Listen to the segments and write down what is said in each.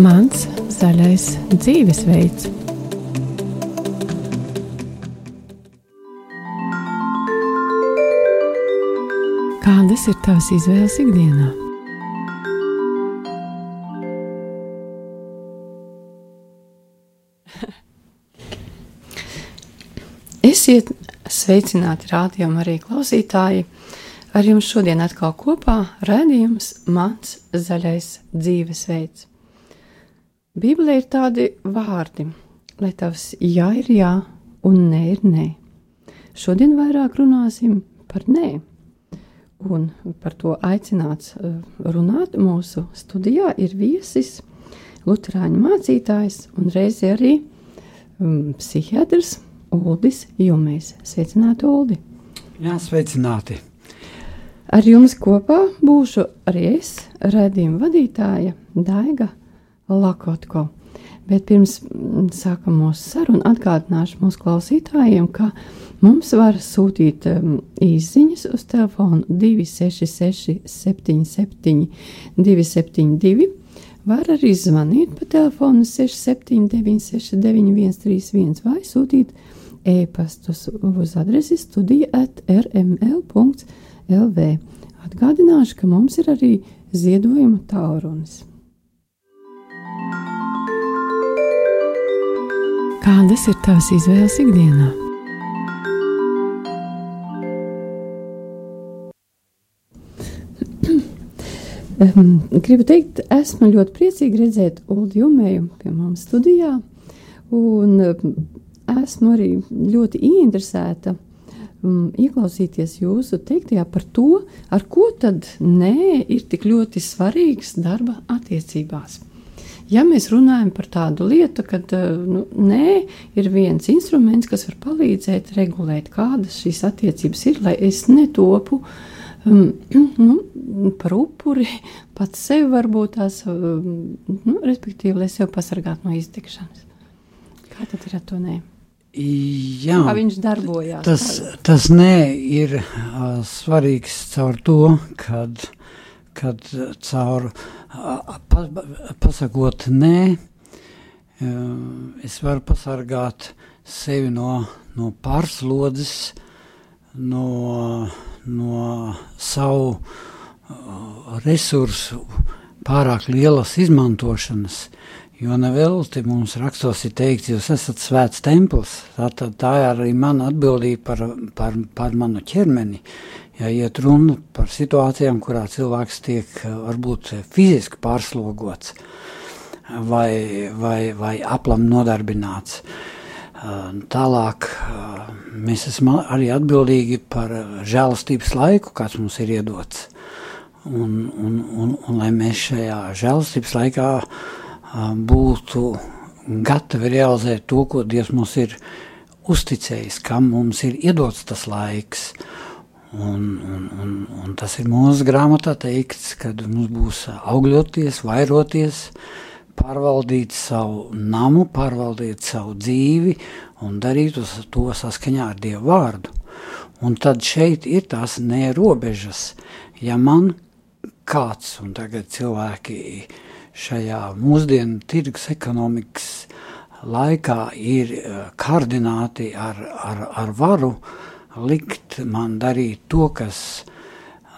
Mans zaļais dzīvesveids. Kādas ir tavas izvēles ikdienā? Esiet sveicināti rādījumi arī klausītāji. Ar jums šodien atkal kopā redzējums mans zaļais dzīvesveids. Bībelē ir tādi vārdi, lai tavs jā ir jā un nē ir nē. Šodien vairāk runāsim par nē. Un par to aicināts eh, runāt mūsu studijā ir viesis, Lutāņu mācītājs un reizē arī um, psihiatrs Uldis Jumēs. Sveicināti, Uldi! Jā, sveicināti! Ar jums kopā būšu arī es, redzījuma vadītāja Daiga Lakotko. Bet pirms mm, sākam mūsu sarunu, atgādināšu mūsu klausītājiem, ka mums var sūtīt um, īsiņas uz telefonu 266, 77, 272 Var arī zvanīt pa telefonu 679, 691, 31 vai sūtīt e-pastus uz adresi studija at rml.lv. Atgādināšu, ka mums ir arī ziedojuma taurunis. Kādas ir tavas izvēles ikdienā? Um, gribu teikt, esmu ļoti priecīga redzēt Ulu Jumēju pie mums studijā, un um, esmu arī ļoti ieinteresēta um, ieklausīties jūsu teiktajā par to, ar ko tad nē ir tik ļoti svarīgs darba attiecībās. Ja mēs runājam par tādu lietu, kad nu, nē, ir viens instruments, kas var palīdzēt regulēt, kādas šīs attiecības ir, lai es netopu uh, um, nu, par upuri pats sevi varbūt tās, um, nu, respektīvi, lai sevi pasargātu no iztikšanas. Kā tad ir ar to nē? Jā, Kā viņš darbojās? Tas, tas nē ir uh, svarīgs caur to, kad, kad caur uh, pas, pasakot nē, uh, es varu pasargāt sevi no, no pārslodzes, no no savu uh, resursu pārāk lielas izmantošanas. Jo nevelti mums rakstos ir teikts, jūs esat svēts templis. Tā, tā, tā ir arī mana atbildība par, par, par manu ķermeni. Ja iet runa par situācijām, kurā cilvēks tiek uh, varbūt fiziski pārslogots vai, vai, vai aplam nodarbināts. Uh, Tālāk mēs esam arī atbildīgi par žēlastības laiku, kāds mums ir iedots. Un, un, un, un lai mēs šajā žēlastības laikā būtu gatavi realizēt to, ko Dievs mums ir uzticējis, kam mums ir iedots tas laiks. Un, un, un, un tas ir mūsu grāmatā teikts, kad mums būs augļoties, vairoties, uh, pārvaldīt savu namu, pārvaldīt savu dzīvi un darīt to saskaņā ar Dievu vārdu. Un tad šeit ir tās nerobežas. Ja man kāds, un tagad cilvēki šajā mūsdienu tirgus ekonomikas laikā ir eh, kardināti ar, ar, ar varu, likt man darīt to, kas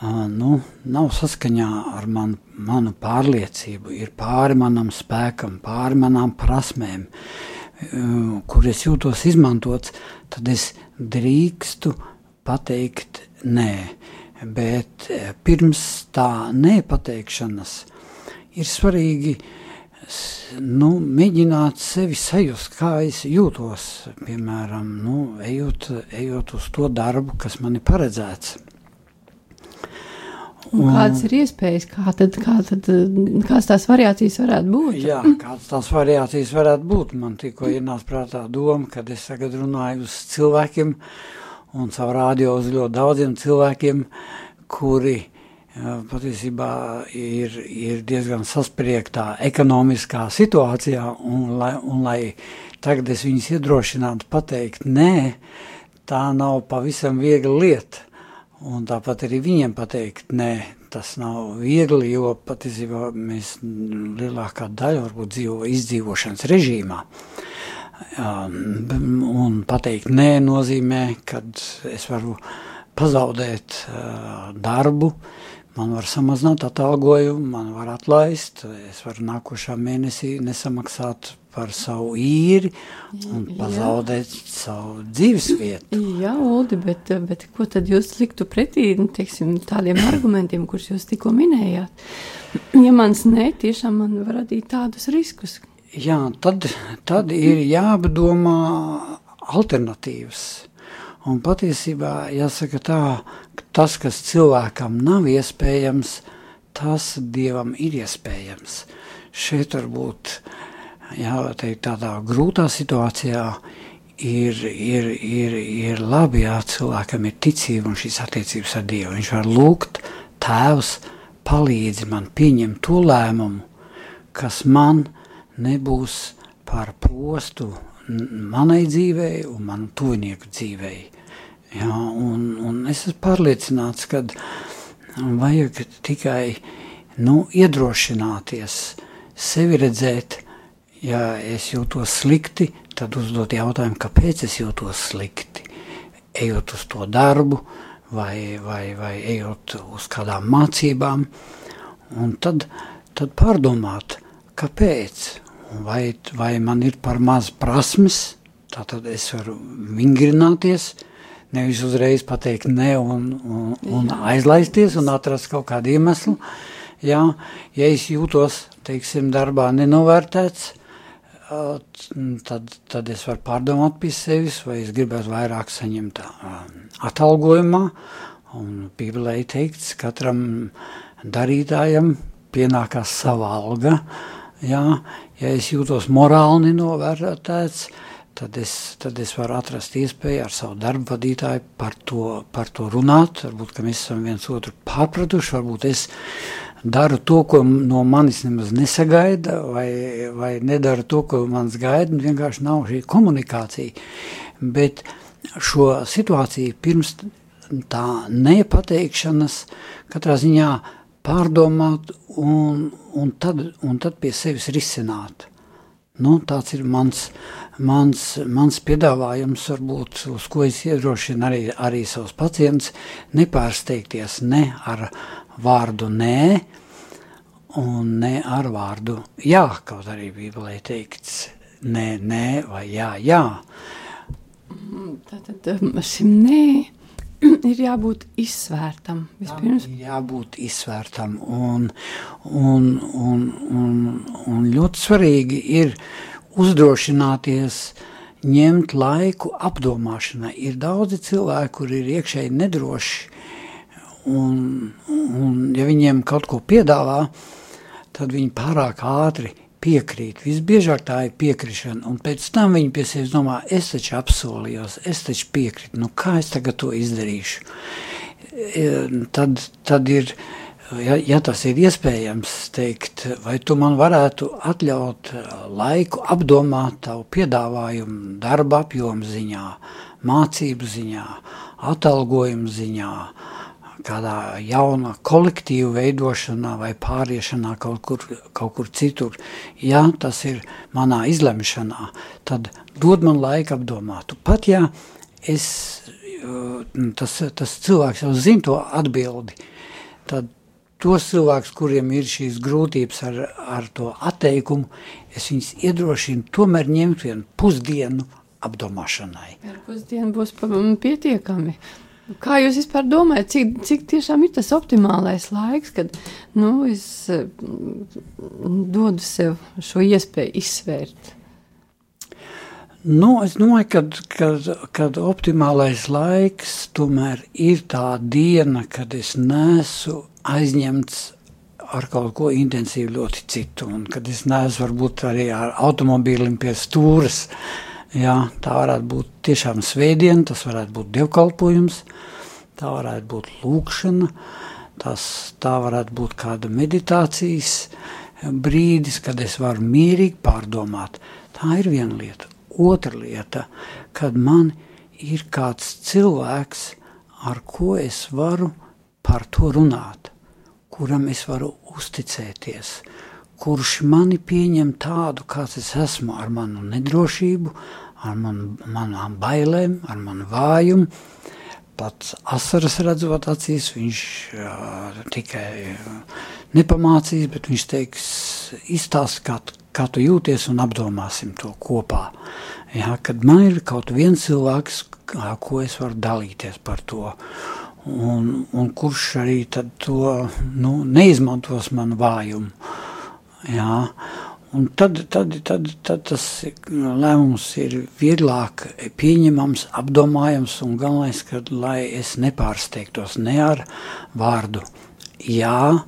nu, nav saskaņā ar man, manu pārliecību, ir pāri manam spēkam, pāri manām prasmēm, kur es jūtos izmantots, tad es drīkstu pateikt nē. Bet pirms tā nepateikšanas ir svarīgi nu, mēģināt sevi sajust, kā es jūtos, piemēram, nu, ejot, ejot uz to darbu, kas man ir paredzēts. Un kādas ir iespējas, kā tad, kā tad, kādas tās variācijas varētu būt? Jā, kādas tās variācijas varētu būt. Man tikko ienāca prātā doma, kad es tagad runāju uz cilvēkiem un savu rādio uz ļoti daudziem cilvēkiem, kuri patiesībā ir, ir diezgan saspriegtā ekonomiskā situācijā, un lai, un lai tagad es viņus iedrošinātu pateikt nē, tā nav pavisam viegla lieta Un tāpat arī viņiem pateikt, nē, tas nav viegli, jo patiesībā mēs lielākā daļa varbūt dzīvo izdzīvošanas režīmā. Um, un pateikt nē nozīmē, kad es varu pazaudēt uh, darbu, man var samazināt atalgojumu, man var atlaist, es varu nākošā mēnesī nesamaksāt par savu īri un pazaudēt Jā. savu dzīvesvietu. Jā, Uldi, bet, bet ko tad jūs liktu pretī nu, teiksim, tādiem argumentiem, kurus jūs tikko minējāt? Ja mans nē, tiešām man var radīt tādus riskus. Jā, tad, tad ir jāpadomā alternatīvas. Un patiesībā jāsaka tā, ka tas, kas cilvēkam nav iespējams, tas Dievam ir iespējams. Šeit varbūt uh, jā, teikt, tādā grūtā situācijā ir, ir, ir, ir labi, ja cilvēkam ir ticība un šīs attiecības ar Dievu. Viņš var lūgt, Tēvs, palīdzi man pieņemt to lēmumu, kas man nebūs par postu manai dzīvei un manu tuvinieku dzīvei. Jā, un, un es esmu pārliecināts, ka vajag tikai nu, iedrošināties, sevi redzēt ja es jūtos slikti, tad uzdot jautājumu, kāpēc es jūtos slikti. Ejot uz to darbu, vai, vai, vai ejot uz kādām mācībām, un tad, tad pārdomāt, kāpēc. Vai, vai man ir par maz prasmes, tad es varu vingrināties, nevis uzreiz pateikt ne un, un, un aizlaisties un atrast kaut kādu iemeslu. Jā, ja es jūtos, teiksim, darbā nenovērtēts, tad, tad es varu pārdomāt pie sevis, vai es gribētu vairāk saņemt atalgojumā. Un Bībelē teikts, katram darītājam pienākās sava alga. Jā, ja es jūtos morāli nenovērtēts, tad es, tad es varu atrast iespēju ar savu darbu vadītāju par to, par to runāt. Varbūt, mēs esam viens otru pārpratuši, varbūt es daru to, ko no manis nemaz nesagaida, vai, vai nedaru to, ko manis gaida, vienkārši nav šī komunikācija. Bet šo situāciju pirms tā nepateikšanas katrā ziņā pārdomāt un, un, tad, un tad pie sevis risināt. Nu, tāds ir mans, mans, mans piedāvājums, varbūt, uz ko es iedrošinu arī, arī savus pacientus, nepārsteigties ne ar vārdu nē, un ne ar vārdu jā, kaut arī Bībelē teikts nē, nē vai jā, jā. Tātad um, šim nē ir jābūt izsvērtam vispirms. Ir jābūt izsvērtam un, un, un, un, un ļoti svarīgi ir uzdrošināties ņemt laiku apdomāšanai. Ir daudzi cilvēki, kur ir iekšēji nedroši Un, un ja viņiem kaut ko piedāvā, tad viņi pārāk ātri piekrīt. Visbiežāk tā ir piekrišana, un pēc tam viņi pie sevis domā, es taču apsolījos, es taču piekrītu, nu kā es tagad to izdarīšu? E, tad, tad ir, ja, ja tas ir iespējams, teikt, vai tu man varētu atļaut laiku apdomāt tavu piedāvājumu darba apjomu ziņā, mācību ziņā, atalgojumu ziņā, kādā jauna kolektīva veidošanā vai pāriešanā kaut kur, kaut kur citur, ja tas ir manā izlemšanā, tad dod man laiku apdomāt. Pat ja es, tas, tas cilvēks jau zina to atbildi, tad tos cilvēkus, kuriem ir šīs grūtības ar, ar to atteikumu, es viņus iedrošinu tomēr ņemt vienu pusdienu apdomāšanai. Ar pusdienu būs pietiekami. Kā jūs vispār domājat, cik, cik tiešām ir tas optimālais laiks, kad nu, es mm, dodu sev šo iespēju izsvērt? Nu, es domāju, ka kad, kad optimālais laiks tomēr ir tā diena, kad es nesu aizņemts ar kaut ko intensīvu ļoti citu, un kad es neesmu varbūt arī ar automobīlim pie stūras, uh, Jā, tā varētu būt tiešām svētdiena, tas varētu būt dievkalpojums, tā varētu būt lūkšana, tas, tā varētu būt kāda meditācijas brīdis, kad es varu mierīgi pārdomāt. Tā ir viena lieta. Otra lieta, kad man ir kāds cilvēks, ar ko es varu par to runāt, kuram es varu uzticēties, kurš mani pieņem tādu, kāds es esmu, ar manu nedrošību, ar manu, manām bailēm, ar manu vājumu. Pats asaras redzot acīs, viņš uh, tikai uh, nepamācīs, bet viņš teiks, izstāst, kā, kā tu jūties un apdomāsim to kopā. Jā, kad man ir kaut viens cilvēks, kā, ko es varu dalīties par to, un, un kurš arī to nu, neizmantos manu vājumu. Jā, Un tad, tad, tad, tad tas lēmums ir vieglāk pieņemams, apdomājams un galvenais, ka lai es nepārsteigtos ne ar vārdu jā,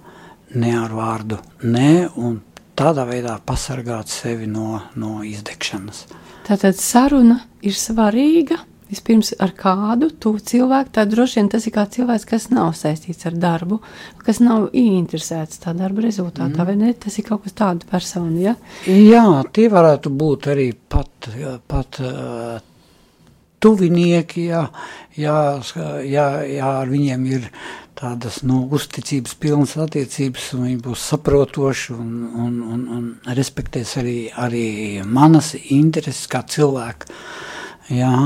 ne ar vārdu nē, un tādā veidā pasargāt sevi no, no izdegšanas. Tātad saruna ir svarīga Vispirms ar kādu tu cilvēku, tad droši vien tas ir kāds cilvēks, kas nav saistīts ar darbu, kas nav ieinteresēts tā darba rezultātā, mm. vai ne? Tas ir kaut kas tāds personu, ja? Jā, tie varētu būt arī pat, pat uh, tuvinieki, jā, jā, jā, jā, ar viņiem ir tādas nu, uzticības pilnas attiecības, un viņi būs saprotoši un, un, un, un respektēs arī, arī manas intereses kā cilvēku. Jā,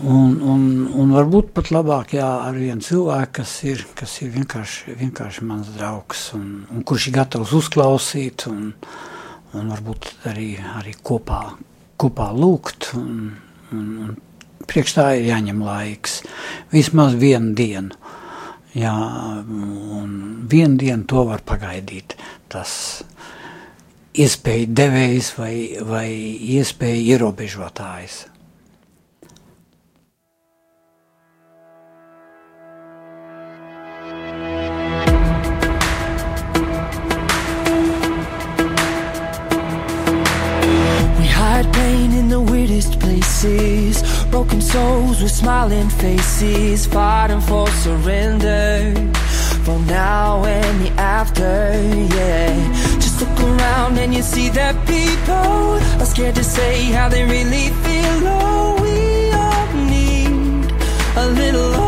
Un, un, un varbūt pat labāk jā, ar vienu cilvēku, kas ir, kas ir vienkārši, vienkārši mans draugs, un, un kurš ir gatavs uzklausīt, un, un varbūt arī, arī kopā, kopā lūgt. Un, un, un priekš tā ir jāņem laiks. Vismaz vienu dienu. Jā, un vienu dienu to var pagaidīt. Tas iespēja devējs vai, vai iespēja ierobežotājs. Places, broken souls with smiling faces, fighting for surrender. For now and the after, yeah. Just look around and you see that people are scared to say how they really feel. Oh, we all need a little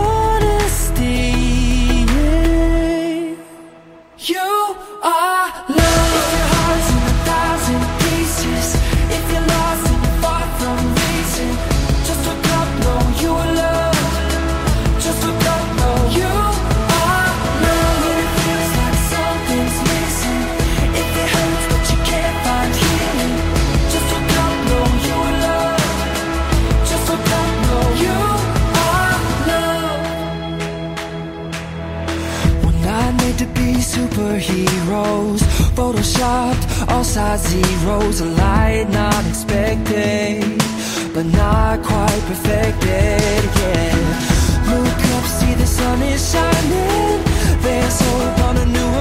Photoshopped, all sides zeros A light not expected But not quite perfected, yeah. Look up, see the sun is shining. There's hope on a new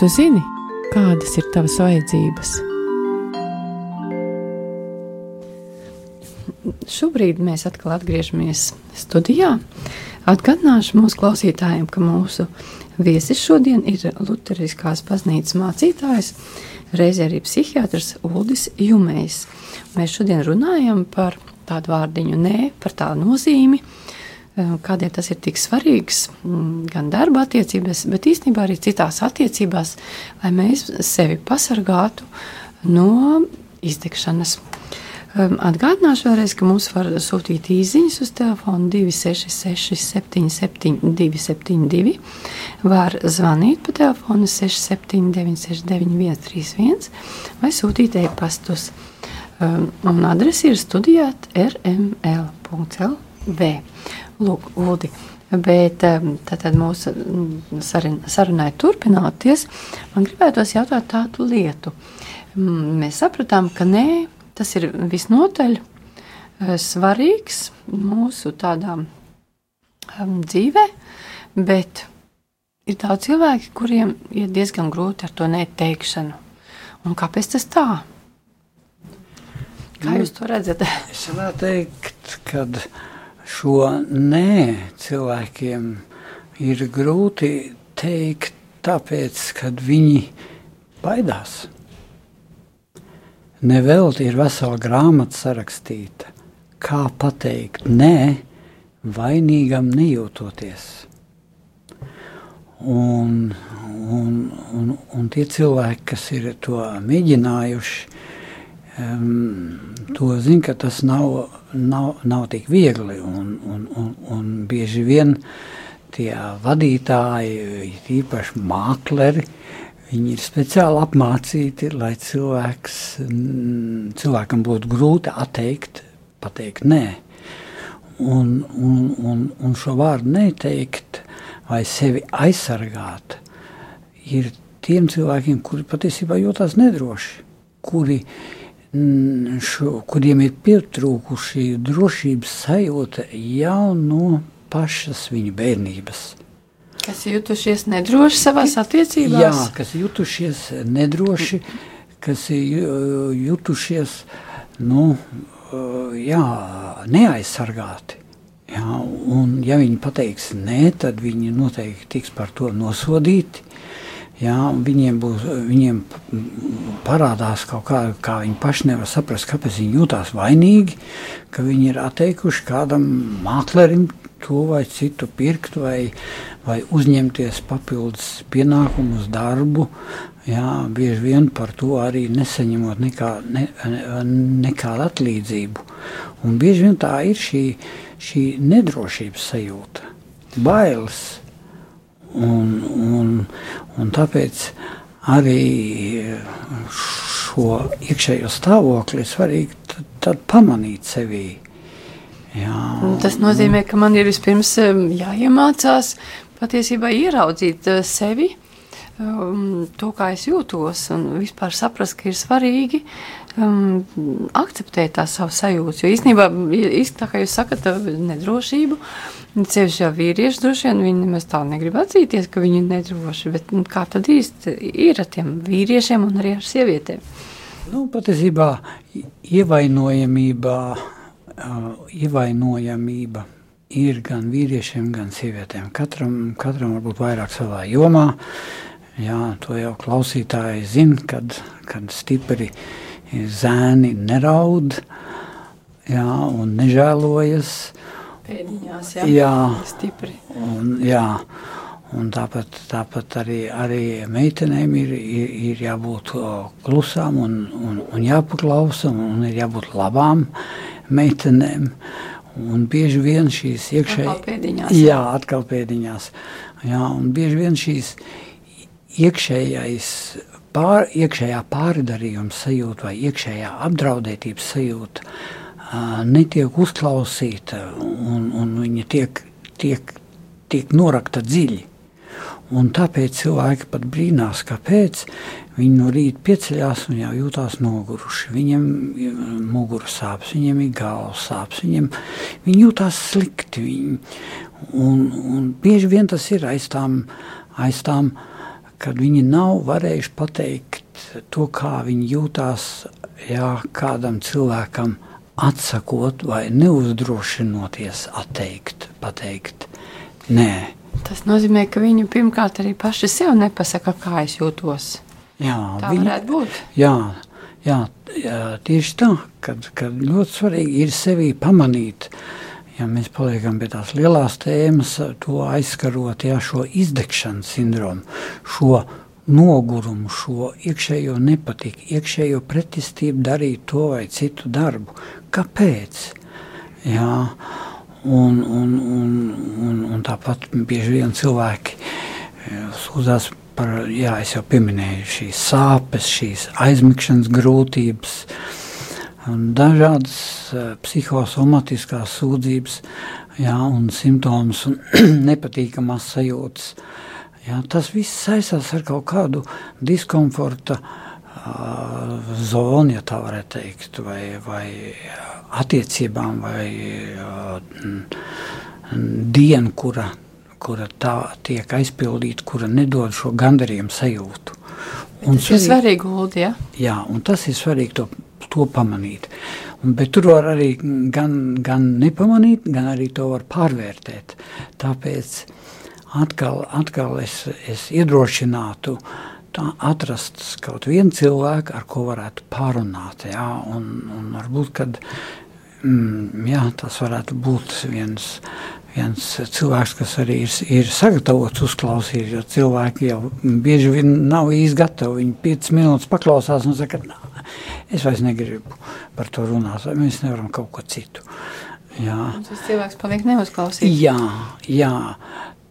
tu zini, kādas ir tavas vajadzības? Šobrīd mēs atkal atgriežamies studijā. Atgādināšu mūsu klausītājiem, ka mūsu viesis šodien ir Lutheriskās baznīcas mācītājs, reizē arī psihiatrs Uldis Jumējs. Mēs šodien runājam par tādu vārdiņu nē, par tā nozīmi, eh, kādēļ tas ir tik svarīgs mm, gan darba attiecībās, bet īstenībā arī citās attiecībās, lai mēs sevi pasargātu no izdegšanas. Atgādināšu vēlreiz, ka mums var sūtīt īsiņas uz telefonu 266, 77, 272. Var zvanīt pa telefonu 679, 691, 31 vai sūtīt e-pastus. Un adrese ir studijāt rml.lv. Lūk, Uldi. Bet um, tātad mūsu mm, sarunai turpinoties, man gribētos jautāt tādu lietu. Mm, mēs sapratām, ka nē, Tas ir visnotaļ eh, svarīgs mūsu tādā um, dzīvē, bet ir daudz cilvēki, kuriem ir diezgan grūti ar to neteikšanu. Un kāpēc tas tā? Kā nu, jūs to redzat? es varētu teikt, ka šo nē cilvēkiem ir grūti teikt, tāpēc, ka viņi baidās. Nevelti ir vesela grāmata sarakstīta, kā pateikt nē, vainīgam nejūtoties. Un, un, un, un tie cilvēki, kas ir to mēģinājuši, um, to zina, ka tas nav, nav, nav tik viegli. Un, un, un, un bieži vien tie vadītāji, īpaši mākleri, Viņi ir speciāli apmācīti, lai cilvēks, cilvēkam būtu grūti atteikt, pateikt nē. Un, un, un, un šo vārdu neteikt vai sevi aizsargāt ir tiem cilvēkiem, kuri patiesībā jūtas nedroši, kuri, šo, kuriem ir pietrūkuši drošības sajūta jau no pašas viņu bērnības. Kas jutušies nedroši savās attiecībās? Jā, kas jutušies nedroši, kas jutušies nu, jā, neaizsargāti. Jā, un, ja viņi pateiks nē, tad viņi noteikti tiks par to nosodīti. Jā, viņiem, būs, viņiem parādās kaut kā, kā viņi paši nevar saprast, kāpēc viņi jūtās vainīgi, ka viņi ir atteikuši kādam māklerim to vai citu pirkt vai, vai uzņemties papildus pienākumus, darbu. Jā, bieži vien par to arī nesaņemot nekā, ne, nekādu atlīdzību. Un bieži vien tā ir šī, šī nedrošības sajūta, bailes. Un, un, un tāpēc arī šo iekšējo stāvokli ir svarīgi tad, tad pamanīt sevī. Jā. Tas nozīmē, ka man ir vispirms jāiemācās patiesībā ieraudzīt eh, sevi, um, to, kā es jūtos, un vispār saprast, ka ir svarīgi um, akceptēt tās savas sajūtas. Jo īstenībā, tā kā jūs sakat, nedrošību, ceļš jau vīrieši droši vien, viņi nemaz tā negrib atzīties, ka viņi ir nedroši, bet nu, kā tad īsti ir ar tiem vīriešiem un arī ar sievietēm? Nu, patiesībā ievainojamībā uh, ievainojamība ir gan vīriešiem, gan sievietēm. Katram, katram varbūt vairāk savā jomā. Jā, to jau klausītāji zina, kad, kad stipri zēni neraud jā, un nežēlojas. Pēdiņās, jā, jā stipri. Un, jā, un tāpat, tāpat arī, arī meitenēm ir, ir, ir jābūt klusām un, un, un jāpaklausa un ir jābūt labām meitenēm. Un bieži vien šīs iekšējās, jā, atkal pēdiņās, jā, un bieži vien šīs iekšējais, pār, iekšējā pārdarījuma sajūta vai iekšējā apdraudētības sajūta uh, netiek uzklausīta un, un viņa tiek, tiek, tiek norakta dziļi. Un tāpēc cilvēki pat brīnās, kāpēc viņi no rīta pieceļās un jau jūtās noguruši. Viņiem ir mugura sāpes, viņiem ir galvas sāpes, viņiem viņi jūtās slikti. Viņi, un, un bieži vien tas ir aiz tām, aiz tām kad viņi nav varējuši pateikt to, kā viņi jūtās, jā, kādam cilvēkam atsakot vai neuzdrošinoties atteikt, pateikt, nē. Tas nozīmē, ka viņi pirmkārt arī paši sev nepasaka, kā es jūtos. Jā, Tā viņi, varētu būt. Jā, jā, jā, tieši tā, kad, kad ļoti svarīgi ir sevi pamanīt, ja mēs paliekam pie tās lielās tēmas, to aizskarot, jā, šo izdegšanas sindromu, šo nogurumu, šo iekšējo nepatiku, iekšējo pretestību darīt to vai citu darbu. Kāpēc? Jā, un, un, un, un, un tāpat bieži vien cilvēki sūdzās par, jā, es jau pieminēju šīs sāpes, šīs aizmigšanas grūtības, dažādas psihosomatiskās sūdzības jā, un simptomus un nepatīkamās sajūtas. Jā, tas viss saistās ar kaut kādu diskomforta uh, zonu, ja tā varētu teikt, vai, vai attiecībām, vai uh, dienu, kura kura tā tiek aizpildīta, kura nedod šo gandarījumu sajūtu. Un tas ir svarīgi, Uldi, ja? Jā, un tas ir svarīgi to, to pamanīt. Un, bet tur var arī gan, gan nepamanīt, gan arī to var pārvērtēt. Tāpēc atkal, atkal es, es iedrošinātu tā atrast kaut vienu cilvēku, ar ko varētu pārunāt, jā, un, un varbūt, kad, mm, jā, tas varētu būt viens, viens cilvēks, kas arī ir, ir sagatavots uzklausīt, jo cilvēki jau bieži vien nav īsti gatavi. Viņi 5 minūtes paklausās un saka, es vairs negribu par to runāt, mēs nevaram kaut ko citu. Jā. Tas cilvēks paliek neuzklausīts. Jā, jā.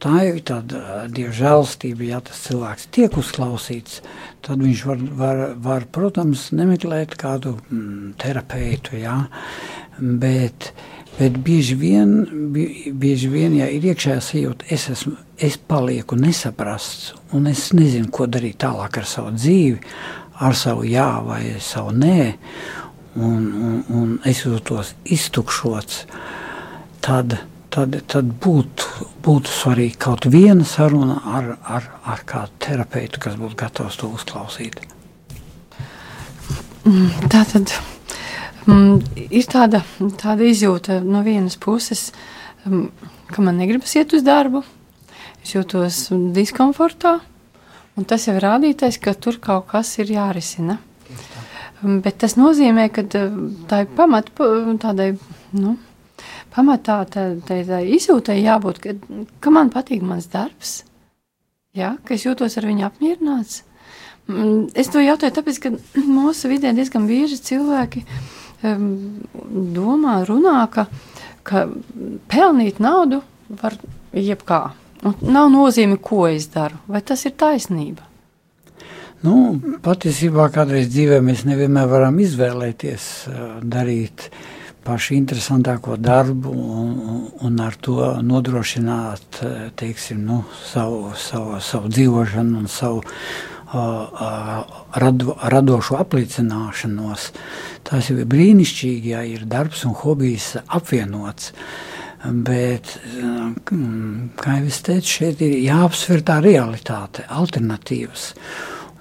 Tā ir tāda dievžēlstība, ja tas cilvēks tiek uzklausīts, tad viņš var, var, var protams, nemeklēt kādu mm, terapeitu, jā, bet Bet bieži vien, bieži vien ja ir iekšējā sajūta, es, esmu, es palieku nesaprasts, un es nezinu, ko darīt tālāk ar savu dzīvi, ar savu jā vai savu nē, un, un, un es jūtos iztukšots, tad, tad, tad būtu, būtu svarīgi kaut viena saruna ar, ar, ar kādu terapeitu, kas būtu gatavs to uzklausīt. Tā tad Mm, ir tāda, tāda izjūta no vienas puses, um, ka man negribas iet uz darbu, es jūtos diskomfortā, un tas jau ir rādītais, ka tur kaut kas ir jārisina. Bet tas nozīmē, ka tā ir pamat, tādai, nu, pamatā tā, tā, tā izjūtai jābūt, ka, ka man patīk mans darbs, ja, ka es jūtos ar viņu apmierināts. Mm, es to jautāju, tāpēc, ka mūsu vidē diezgan bieži cilvēki domā, runā, ka, ka pelnīt naudu var jebkā. Un nav nozīme, ko es daru. Vai tas ir taisnība? Nu, patiesībā kādreiz dzīvē mēs nevienmēr varam izvēlēties uh, darīt pašu interesantāko darbu un, un ar to nodrošināt teiksim, nu, savu, savu, savu dzīvošanu un savu rado, radošu apliecināšanos. Tas ir brīnišķīgi, ja ir darbs un hobijs apvienots. Bet, kā jau es teicu, šeit ir jāapsver tā realitāte, alternatīvas.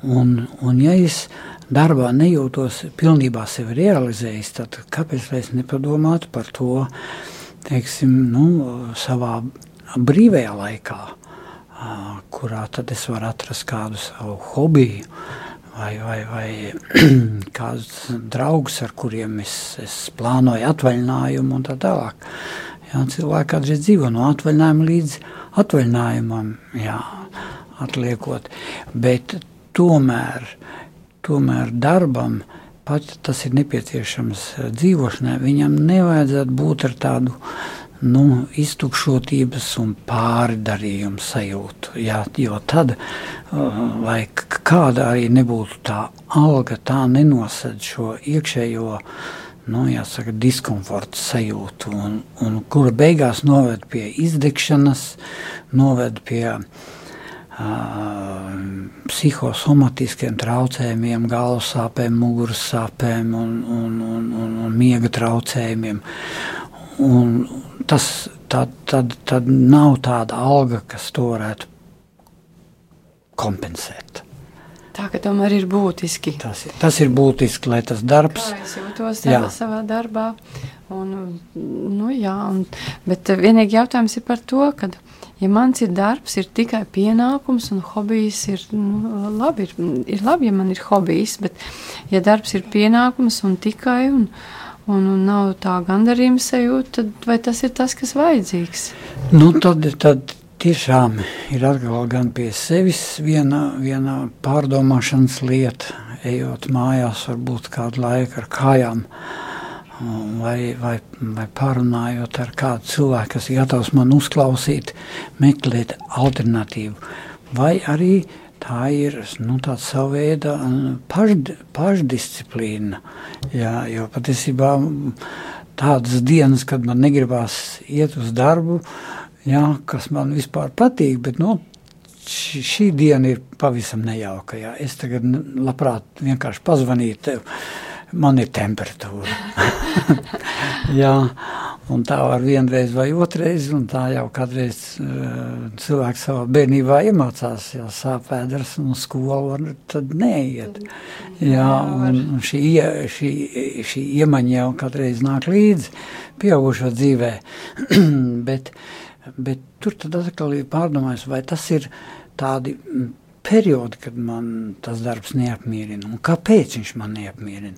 Un, un ja es darbā nejūtos pilnībā sevi realizējis, tad kāpēc es nepadomātu par to, teiksim, nu, savā brīvajā laikā? kurā tad es varu atrast kādu savu hobiju vai, vai, vai kādus draugus, ar kuriem es, es plānoju atvaļinājumu un tā tālāk. Jā, cilvēki kādreiz dzīvo no atvaļinājuma līdz atvaļinājumam, jā, atliekot, bet tomēr, tomēr darbam, pat tas ir nepieciešams dzīvošanai, viņam nevajadzētu būt ar tādu nu, iztukšotības un pārdarījuma sajūtu. Jā, jo tad, uh, lai kāda arī nebūtu tā alga, tā nenosed šo iekšējo nu, jāsaka, diskomforta sajūtu, un, un kura beigās noved pie izdegšanas, noved pie uh, psihosomatiskiem traucējumiem, galvas sāpēm, muguras sāpēm un, un, un, un, un miega traucējumiem. Un tas tad, tad, tad nav tāda alga, kas to varētu kompensēt. Tā ka tomēr ir būtiski. Tas, ir- tas ir būtiski, lai tas darbs Kā es jūtos Jā. savā, darbā. Un, nu, jā, un, bet vienīgi jautājums ir par to, ka, ja mans ir darbs, ir tikai pienākums un hobijs ir, nu, labi, ir, ir labi, ja man ir hobijs, bet ja darbs ir pienākums un tikai, un, un, un nav tā gandarījuma sajūta, tad vai tas ir tas, kas vajadzīgs? Nu, tad, tad tiešām ir atkal gan pie sevis viena, viena pārdomāšanas lieta, ejot mājās, varbūt kādu laiku ar kājām, vai, vai, vai pārunājot ar kādu cilvēku, kas ir gatavs man uzklausīt, meklēt alternatīvu. Vai arī tā ir nu, tāda sava veida pašd, pašdisciplīna. Jā, jo patiesībā tādas dienas, kad man negribās iet uz darbu, jā, kas man vispār patīk, bet nu, šī, šī diena ir pavisam nejauka. Jā. Es tagad labprāt vienkārši pazvanītu tev. Man ir temperatūra. jā, un tā var vienreiz vai otrreiz, un tā jau kādreiz uh, cilvēks savā bērnībā iemācās, ja sāp vēders un uz skolu var tad neiet. Jā, un, šī, šī, šī iemaņa jau kādreiz nāk līdzi pieaugušo dzīvē, bet, bet tur tad atkal ir pārdomājis, vai tas ir tādi periodi, kad man tas darbs neapmierina, un kāpēc viņš man neapmierina.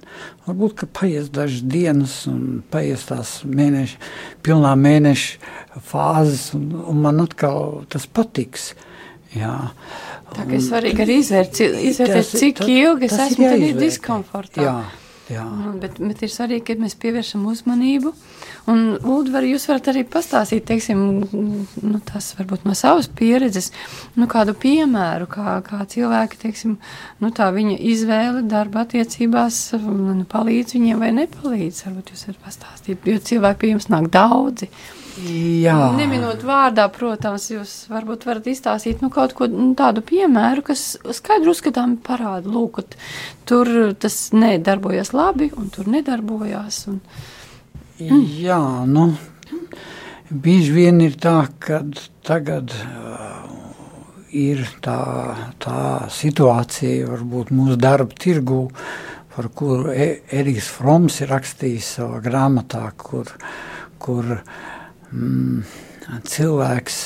Varbūt, ka paies dažas dienas, un paies tās mēneši, pilnā mēneša fāzes, un, un man atkal tas patiks. Jā. Tā ir svarīgi arī izvērt, izvērtēt, cik tas- ilgi es esmu diskomfortā. Jā. Nu, bet, bet ir svarīgi, ka mēs pievēršam uzmanību. Un, Lūdzu, var, jūs varat arī pastāstīt, teiksim, nu, tas varbūt no savas pieredzes, nu, kādu piemēru, kā, kā cilvēki, teiksim, nu, tā viņa izvēle darba attiecībās nu, palīdz viņiem vai nepalīdz. Varbūt jūs varat pastāstīt, jo cilvēki pie jums nāk daudzi. Jā. Neminot vārdā, protams, jūs varbūt varat izstāstīt nu, kaut ko nu, tādu piemēru, kas skaidri uzskatām parāda, lūk, tur tas nedarbojas labi un tur nedarbojās. Un, Jā, nu, bieži vien ir tā, ka tagad uh, ir tā, tā situācija, varbūt mūsu darba tirgu, par kuru E- Eriks Froms ir rakstījis savā grāmatā, kur, kur mm, cilvēks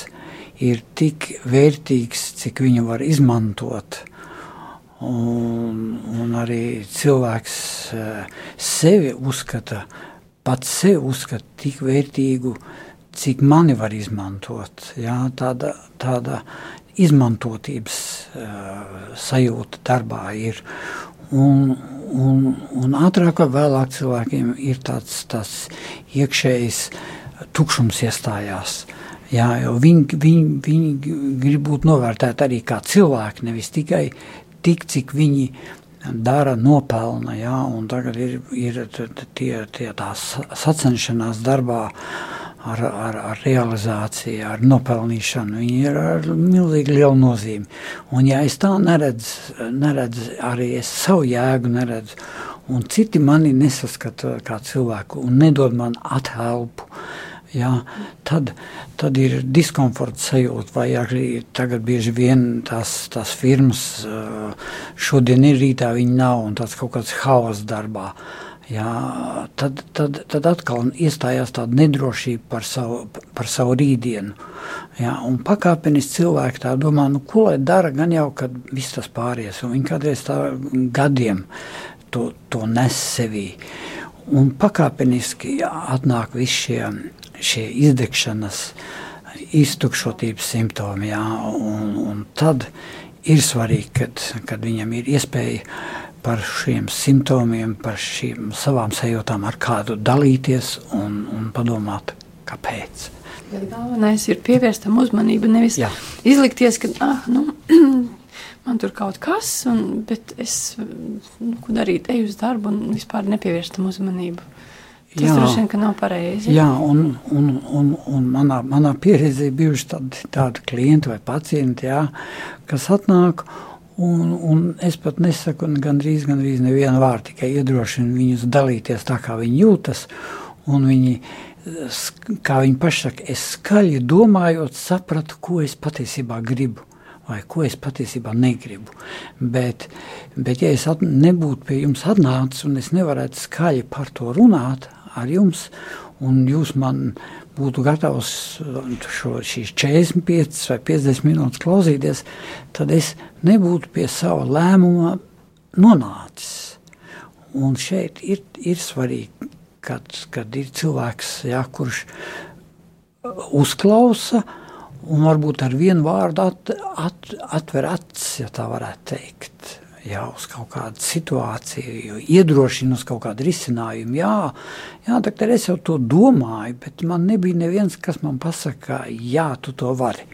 ir tik vērtīgs, cik viņu var izmantot. Un, un arī cilvēks eh, sevi uzskata, pats sevi uzskata tik vērtīgu, cik mani var izmantot. Jā, tāda, tāda izmantotības uh, sajūta darbā ir. Un, un, un ātrāk vai vēlāk cilvēkiem ir tāds, tāds iekšējs tukšums iestājās. Jā, viņi, viņi, viņi grib būt novērtēti arī kā cilvēki, nevis tikai tik, cik viņi dara, nopelna. Jā, tagad ir, ir tie, tie tās sacenšanās darbā ar, ar, ar realizāciju, ar nopelnīšanu. Viņi ir ar milzīgi lielu nozīmi. Un ja es tā neredzu, neredzu arī es savu jēgu neredzu, un citi mani nesaskata kā cilvēku un nedod man athelpu, Jā, tad, tad ir diskomforta sajūta, vai arī tagad bieži vien tās, tās firmas šodien ir rītā, viņi nav, un tāds kaut kāds haoss darbā. Jā, tad, tad, tad atkal iestājās tāda nedrošība par savu, par savu rītdienu. Jā, un pakāpeniski cilvēki tā domā, nu, ko lai dara, gan jau, kad viss tas pāries. Viņi kādreiz tā gadiem to, to nes sevī. Un pakāpeniski jā, atnāk visi šie, šie izdegšanas, iztukšotības simptomi. Jā, un, un tad ir svarīgi, kad, kad viņam ir iespēja par šiem simptomiem, par šīm savām sajūtām ar kādu dalīties un, un padomāt, kāpēc. Bet galvenais ir pievērst tam uzmanību, nevis Jā. izlikties, ka ah, nu, man tur kaut kas, un, bet es nu, darīt, eju uz darbu un vispār nepievērst tam uzmanību. Tas Jā. droši vien, ka nav pareizi. Jā, un, un, un, un manā, manā pieredzē bijuši tādi, tādi klienti vai pacienti, jā, kas atnāk. Un, un es pat nesaku, gandrīz, gandrīz nevienu vārdu, tikai iedrošinu viņus dalīties tā, kā viņi jūtas. Viņi, kā viņi paši saka, es skaļi domājot, sapratu, ko es patiesībā gribu. vai ko es patiesībā negribu. Bet, bet ja es at, nebūtu pie jums atnācis un es nevarētu skaļi par to runāt ar jums, un jūs man būtu gatavs šo, šīs 45 vai 50 minūtes klausīties, tad es nebūtu pie sava lēmuma nonācis. Un šeit ir, ir svarīgi, kad, kad ir cilvēks, jā, kurš uzklausa un varbūt ar vienu vārdu at, at, atver acis, ja tā varētu teikt. Jā, uz kaut kādu situāciju, iedrošina uz kaut kādu risinājumu. Jā, jā tā es jau to domāju, bet man nebija neviens, kas man pasaka, jā, tu to vari.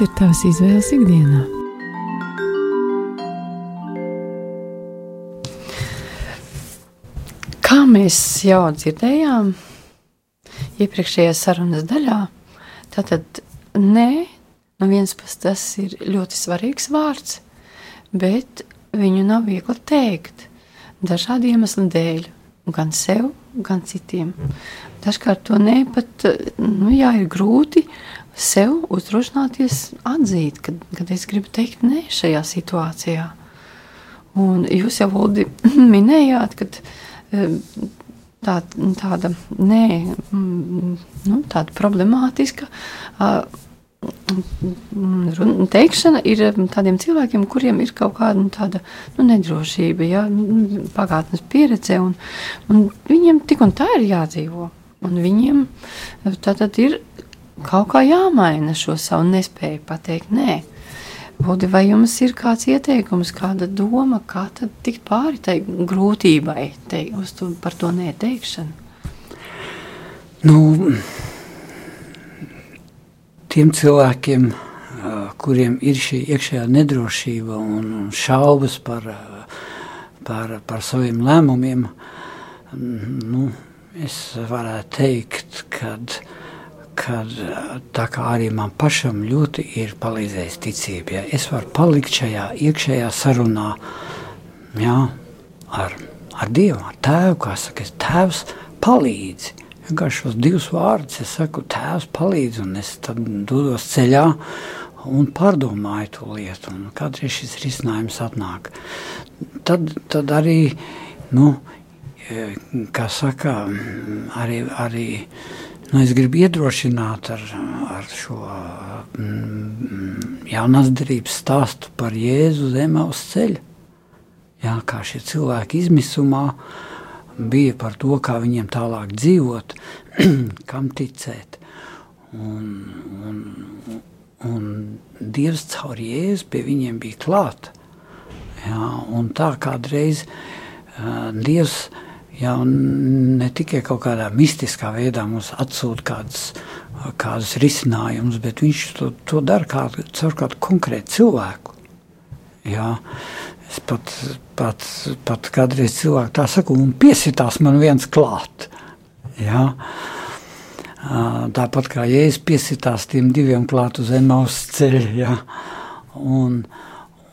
Ir tavas izvēles ikdienā? Kā mēs jau dzirdējām, iepriekšējā sarunas daļā, tad nē, no vienas puses tas ir ļoti svarīgs vārds, bet viņu nav viegli teikt dažādu iemeslu dēļ, gan sev, gan citiem. Dažkārt to ne pat, nu jā, ir grūti sev uzdrošināties atzīt, kad, kad es gribu teikt nē šajā situācijā. Un jūs jau Uldi, minējāt, ka tā, tāda, nē, nu, tāda problemātiska teikšana ir tādiem cilvēkiem, kuriem ir kaut kāda nu, tāda, nu, nedrošība, ja, pagātnes pieredze, un, un viņiem tik un tā ir jādzīvo. Un viņiem tātad ir kaut kā jāmaina šo savu nespēju pateikt nē. Lūdzu, vai jums ir kāds ieteikums, kāda doma, kā tad tikt pāri tai grūtībai, te, to, par to neteikšanu? Nu, tiem cilvēkiem, kuriem ir šī iekšējā nedrošība un šaubas par, par, par saviem lēmumiem, nu, es varētu teikt, kad kad tā kā arī man pašam ļoti ir palīdzējis ticība. Ja es varu palikt šajā iekšējā sarunā jā, ar, ar Dievu, ar Tēvu, kā saka, es Tēvs palīdzi. Vienkārši šos divus vārdus es saku, Tēvs palīdzi, un es tad dodos ceļā un pārdomāju to lietu, un kādreiz šis risinājums atnāk. Tad, tad arī, nu, kā saka, arī, arī Nu, es gribu iedrošināt ar, ar šo mm, jaunās darības stāstu par Jēzu zemē uz ceļa. Jā, kā šie cilvēki izmisumā bija par to, kā viņiem tālāk dzīvot, kam ticēt. Un, un, un Dievs caur Jēzu pie viņiem bija klāta. Jā, un tā kādreiz uh, Dievs Ja, ne tikai kaut kādā mistiskā veidā mums atsūta kādas, kādas risinājumus, bet viņš to, to dara kā, caur kādu konkrētu cilvēku. Jā, es pat, pat, pat kādreiz cilvēku tā saku, un piesitās man viens klāt. Jā. Tāpat kā jēzus piesitās tiem diviem klāt uz Emaus ceļa. Jā. Un,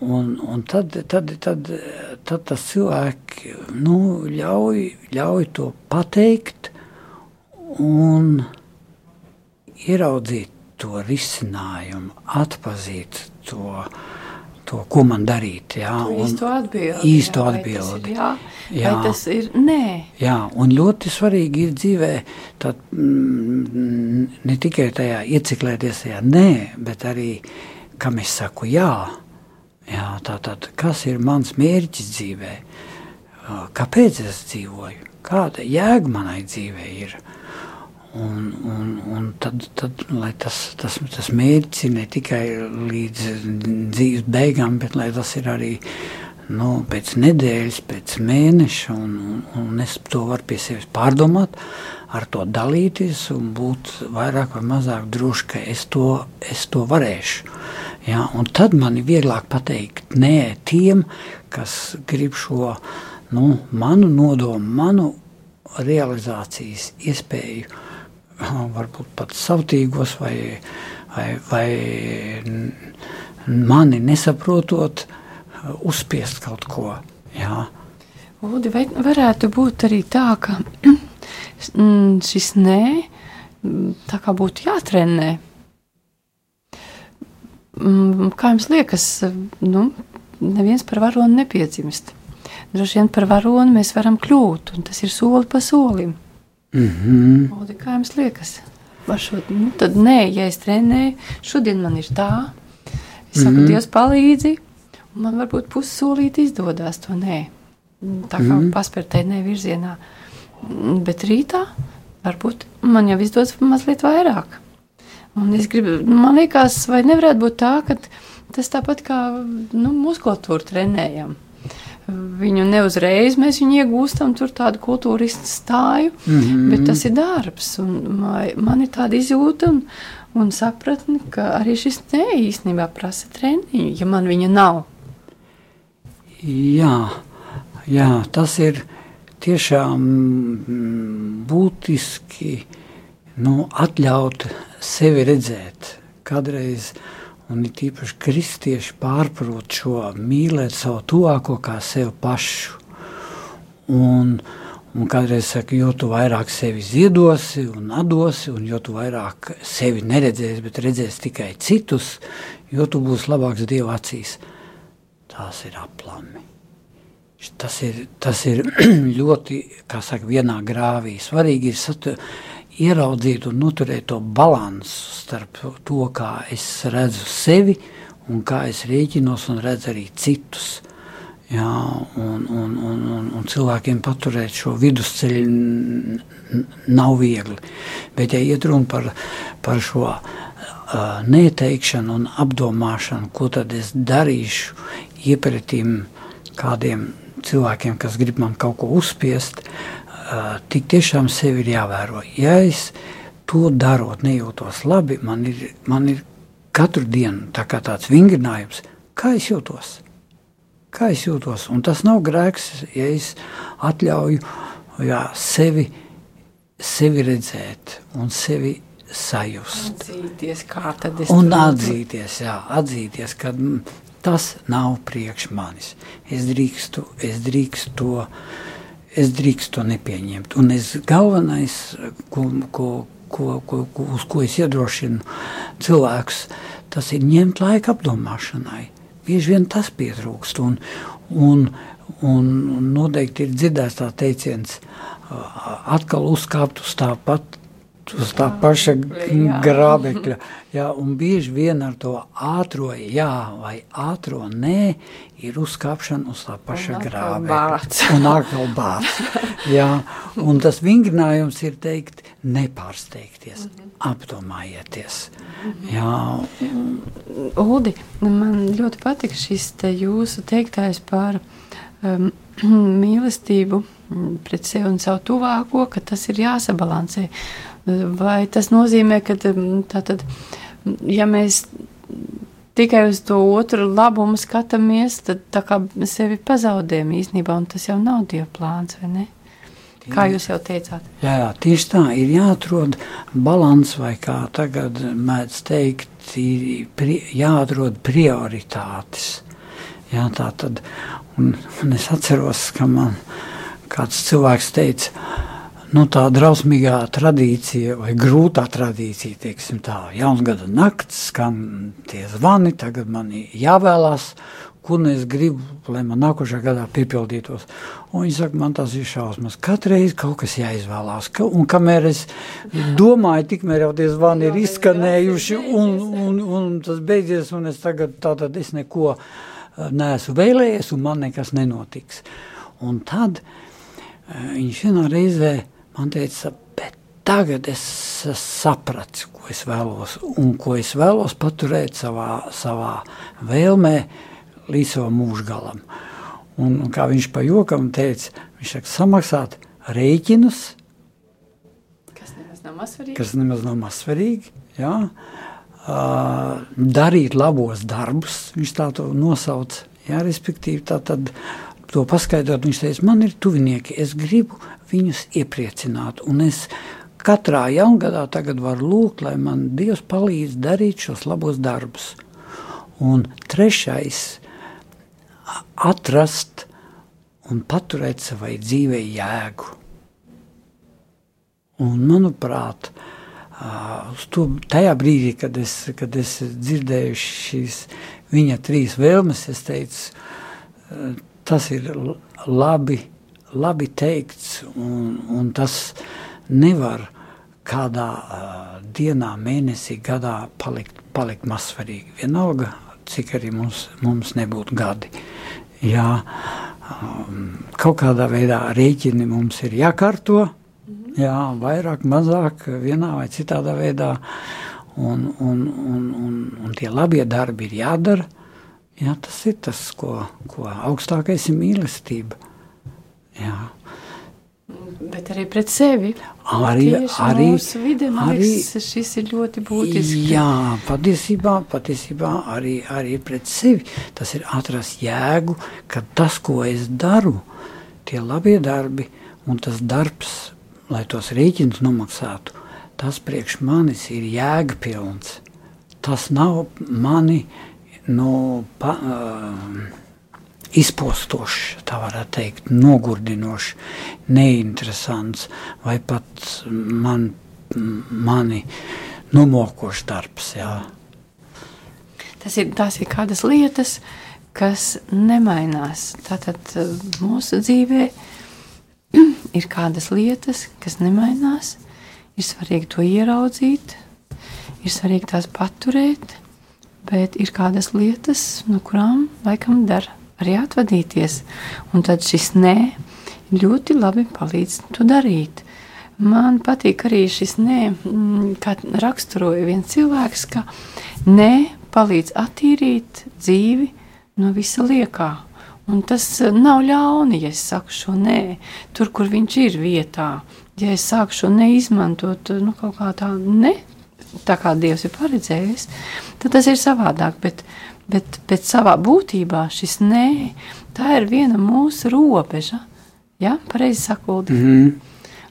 un, un tad, tad, tad, tad tas cilvēki nu, ļauj, ļauj to pateikt un ieraudzīt to risinājumu, atpazīt to, to ko man darīt. Jā, un īsto atbildi. Īsto jā, atbildi. Jā, jā. Vai tas ir nē. Jā, un ļoti svarīgi ir dzīvē tad, mm, ne tikai tajā ieciklēties tajā nē, bet arī, kam es saku jā. Jā, tātad, kas ir mans mērķis dzīvē? Kāpēc es dzīvoju? Kāda jēga manai dzīvē ir? Un, un, un tad, tad tas, tas, tas mērķis ir ne tikai līdz dzīves beigām, bet tas ir arī nu, pēc nedēļas, pēc mēneša. Un, un, un es to varu pie sevis pārdomāt, ar to dalīties un būt vairāk vai mazāk droši, ka es to, es to varēšu. Ja, tad man ir vieglāk pateikt nē tiem, kas grib šo nu, manu nodomu, manu realizācijas iespēju, varbūt pat savtīgos vai, vai, vai mani nesaprotot, uzspiest kaut ko. Jā. Udi, vai varētu būt arī tā, ka šis nē, tā kā būtu jātrenē? Mm, kā jums liekas, nu, neviens par varoni nepiedzimst. Droši vien par varoni mēs varam kļūt, un tas ir soli pa solim. Mm -hmm. Odi, kā jums liekas? Šo, nu, tad nē, ja es trenēju, šodien man ir tā, es saku, mm -hmm. Dievs palīdzi, un man varbūt pussolīt izdodas to nē. Tā kā mm -hmm. paspērtē nē virzienā. Bet rītā varbūt man jau izdodas mazliet vairāk. Un es gribu, man liekas, vai nevarētu būt tā, ka tas tāpat kā nu, muskulatūru trenējam. Viņu neuzreiz mēs viņu iegūstam, tur tādu kultūristu stāju, mm -hmm. bet tas ir darbs. Man, ir tāda izjūta un, un sapratne, ka arī šis ne īstenībā prasa treniņu, ja man viņa nav. Jā, jā tas ir tiešām mm, būtiski nu, atļaut sevi redzēt. Kādreiz, un it īpaši kristieši pārprot šo mīlēt savu tuvāko kā sevi pašu. Un, un kādreiz saka, jo tu vairāk sevi ziedosi un atdosi, un jo tu vairāk sevi neredzēsi, bet redzēsi tikai citus, jo tu būsi labāks Dieva acīs. Tās ir aplami. Tas ir, tas ir ļoti, kā saka, vienā grāvī. Svarīgi ir satu, ieraudzīt un noturēt to balansu starp to, kā es redzu sevi un kā es rēķinos un redzu arī citus. Jā, un, un, un, un, un cilvēkiem paturēt šo vidusceļu nav viegli. Bet, ja iet runa par, par šo uh, neteikšanu un apdomāšanu, ko tad es darīšu iepratīm kādiem cilvēkiem, kas grib man kaut ko uzspiest, uh, tik tiešām sevi ir jāvēro. Ja es to darot, nejūtos labi, man ir, man ir katru dienu tā kā tāds vingrinājums, kā es jūtos kā es jūtos. Un tas nav grēks, ja es atļauju jā, sevi, sevi redzēt un sevi sajust. Atzīties, kā tad es un atzīties, jā, atzīties, ka tas nav priekš manis. Es drīkstu, es drīkstu to, es drīkstu to nepieņemt. Un es galvenais, ko, ko, ko, ko, ko, uz ko es iedrošinu cilvēkus, tas ir ņemt laiku apdomāšanai bieži vien tas pietrūkst. Un, un, un noteikti ir dzirdēts tā teiciens, atkal uzkāpt uz tā pat uz tā paša grābekļa. Jā, un bieži vien ar to ātrā jā vai ātrā nē ir uzkāpšana uz tā paša grābekļa. Un atkal bārts. Jā, un tas vingrinājums ir teikt, nepārsteigties, mm -hmm. apdomājieties. Mm -hmm. Jā. Uldi, man ļoti patika šis te jūsu teiktais par um, mīlestību pret sevi un savu tuvāko, ka tas ir jāsabalansē. Vai tas nozīmē, ka tātad, ja mēs tikai uz to otru labumu skatāmies, tad tā kā sevi pazaudējam īstenībā, un tas jau nav Dieva plāns, vai ne? Kā jūs jau teicāt? Jā, jā, tieši tā ir jāatrod balans, vai kā tagad mēdz teikt, ir pri, jāatrod prioritātes. Jā, tā tad, un, un es atceros, ka man kāds cilvēks teica, nu, tā drausmīgā tradīcija, vai grūtā tradīcija, teiksim tā, jauns gada nakts, skan tie zvani, tagad man jāvēlās, kur nu es gribu, lai man nākošajā gadā piepildītos. Un viņi saka, man tas ir šausmas. Katru reizi kaut kas jāizvēlās. Ka, un kamēr es domāju, tikmēr jau tie zvani ir izskanējuši, un, un, un tas beidzies, un es tagad tātad es neko eh, neesmu vēlējies, un man nekas nenotiks. Un tad uh, viņš vienā reizē man teica, bet tagad es sapratu, ko es vēlos, un ko es vēlos paturēt savā, savā vēlmē, līdz savam mūžgalam. Un, un kā viņš pa jokam teica, viņš saka, samaksāt rēķinus, kas nemaz nav mazsvarīgi, kas nemaz nav mazsvarīgi jā, uh, darīt labos darbus, viņš tā to nosauc, jā, respektīvi tā tad to paskaidrot, viņš teica, man ir tuvinieki, es gribu viņus iepriecināt, un es katrā jaungadā tagad varu lūgt, lai man Dievs palīdz darīt šos labos darbus. Un trešais atrast un paturēt savai dzīvei jēgu. Un, manuprāt, to, tajā brīdī, kad es, kad es dzirdēju šīs viņa trīs vēlmes, es teicu, tas ir labi, labi teikts, un, un tas nevar kādā uh, dienā, mēnesī, gadā palikt, palikt mazsvarīgi. Vienalga, cik arī mums, mums nebūtu gadi. Jā, um, kaut kādā veidā rēķini mums ir jākārto, jā, vairāk, mazāk, vienā vai citādā veidā, un, un, un, un, un tie labie darbi ir jādara. Jā, tas ir tas, ko, ko augstākais ir mīlestība. Jā. Bet arī pret sevi. Arī, Tieši arī, mūsu vide, man arī, liekas, šis ir ļoti būtiski. Jā, patiesībā, patiesībā arī, arī pret sevi. Tas ir atrast jēgu, ka tas, ko es daru, tie labie darbi un tas darbs, lai tos rēķinus nomaksātu, tas priekš manis ir jēgpilns. Tas nav mani no. Pa, uh, izpostošs, tā varētu teikt, nogurdinošs, neinteresants vai pat man, mani nomokošs darbs. Jā. Tas ir, tās ir kādas lietas, kas nemainās. Tātad eh, mūsu dzīvē ir kādas lietas, kas nemainās. Ir svarīgi to ieraudzīt, ir svarīgi tās paturēt, bet ir kādas lietas, no kurām laikam dara arī atvadīties. Un tad šis nē ļoti labi palīdz to darīt. Man patīk arī šis nē, mm, kā raksturoja viens cilvēks, ka nē palīdz attīrīt dzīvi no visa liekā. Un tas nav ļauni, ja es saku šo nē, tur, kur viņš ir vietā. Ja es sāku šo neizmantot, nu, kaut kā tā, ne, tā kā Dievs ir paredzējis, tad tas ir savādāk. Bet, bet, bet savā būtībā šis nē, tā ir viena mūsu robeža. Ja, pareizi sakot, mm -hmm.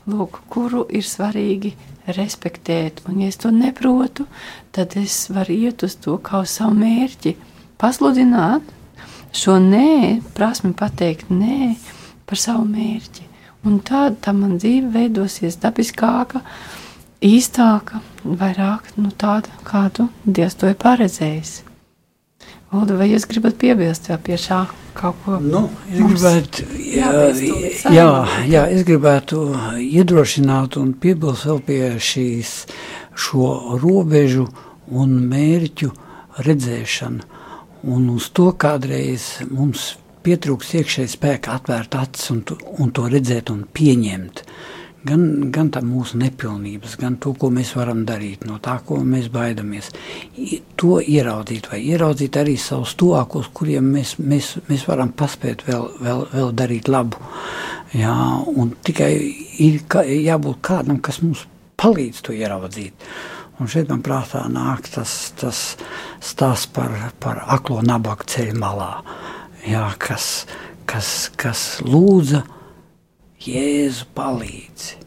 Lūk, kuru ir svarīgi respektēt. Un, ja es to neprotu, tad es varu iet uz to kā uz savu mērķi, pasludināt šo nē, prasmi pateikt nē par savu mērķi. Un tāda tā man dzīve veidosies dabiskāka, īstāka, vairāk nu, tāda, kādu Dievs to ir paredzējis. Ulda, vai jūs gribat piebilst vēl pie šā kaut ko? Nu, es gribētu, jā, jā, jā, es gribētu iedrošināt un piebilst vēl pie šīs šo robežu un mērķu redzēšanu. Un uz to kādreiz mums pietrūks iekšēji spēka atvērt acis un, un to redzēt un pieņemt. Uh, gan, gan mūsu nepilnības, gan to, ko mēs varam darīt, no tā, ko mēs baidamies. To ieraudzīt, vai ieraudzīt arī savus tuvākos, kuriem mēs, mēs, mēs varam paspēt vēl, vēl, vēl darīt labu. Jā, tikai ir kā, jābūt kādam, kas mums palīdz to ieraudzīt. Un šeit man prātā nāk tas, tas stāsts par, par aklo nabagu ceļu malā, jā, kas, kas, kas lūdza Jēzu palīdzi.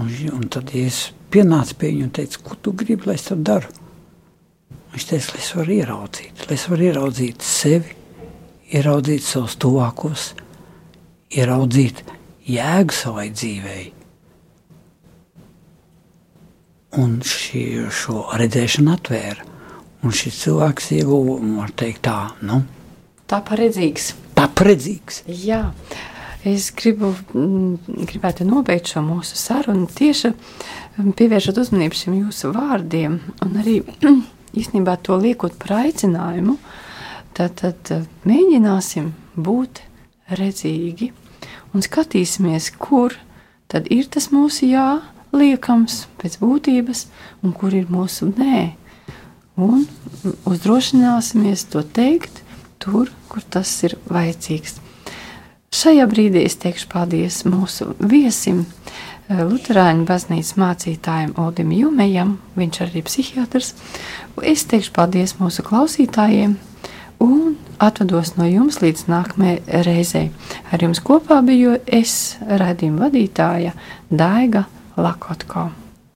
Un, un tad es pienācu pie viņa un teicu, ko tu gribi, lai es tev daru? Viņš teica, lai es varu ieraudzīt, lai es varu ieraudzīt sevi, ieraudzīt savus tuvākos, ieraudzīt jēgu savai dzīvei. Un šī, šo redzēšanu atvēra. Un šis cilvēks ieguva, var teikt, tā, nu, tā paredzīgs. Tā paredzīgs. Jā. Es gribu, mm, gribētu nobeigt šo mūsu sarunu tieši mm, pievēršot uzmanību šiem jūsu vārdiem un arī īstenībā to liekot par aicinājumu. Tad, tad eh, mēģināsim būt redzīgi un skatīsimies, kur tad ir tas mūsu jā, liekams pēc būtības, un kur ir mūsu nē. Un uzdrošināsimies to teikt tur, kur tas ir vajadzīgs. Šajā brīdī es teikšu paldies mūsu viesim, eh, Lutāņu baznīcas mācītājiem Odim Jumejam, viņš arī ir psihiatrs. Es teikšu paldies mūsu klausītājiem un atvados no jums līdz nākamajai reizei. Ar jums kopā biju es, redzījuma vadītāja Daiga Lakotko.